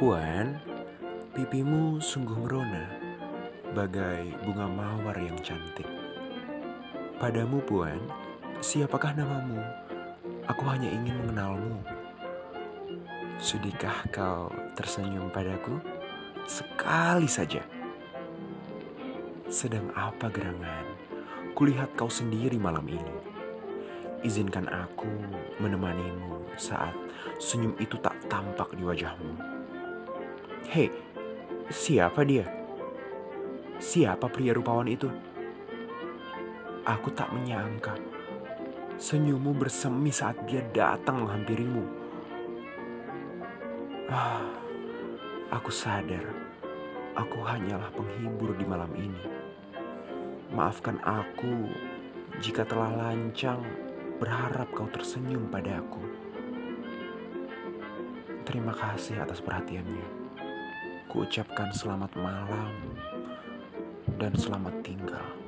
Puan, pipimu sungguh merona, bagai bunga mawar yang cantik. Padamu, Puan, siapakah namamu? Aku hanya ingin mengenalmu. Sudikah kau tersenyum padaku? Sekali saja. Sedang apa gerangan? Kulihat kau sendiri malam ini. Izinkan aku menemanimu saat senyum itu tak tampak di wajahmu. Hei, siapa dia? Siapa pria rupawan itu? Aku tak menyangka senyummu bersemi saat dia datang menghampirimu. Ah, aku sadar aku hanyalah penghibur di malam ini. Maafkan aku jika telah lancang berharap kau tersenyum padaku. Terima kasih atas perhatiannya. Kuucapkan selamat malam dan selamat tinggal.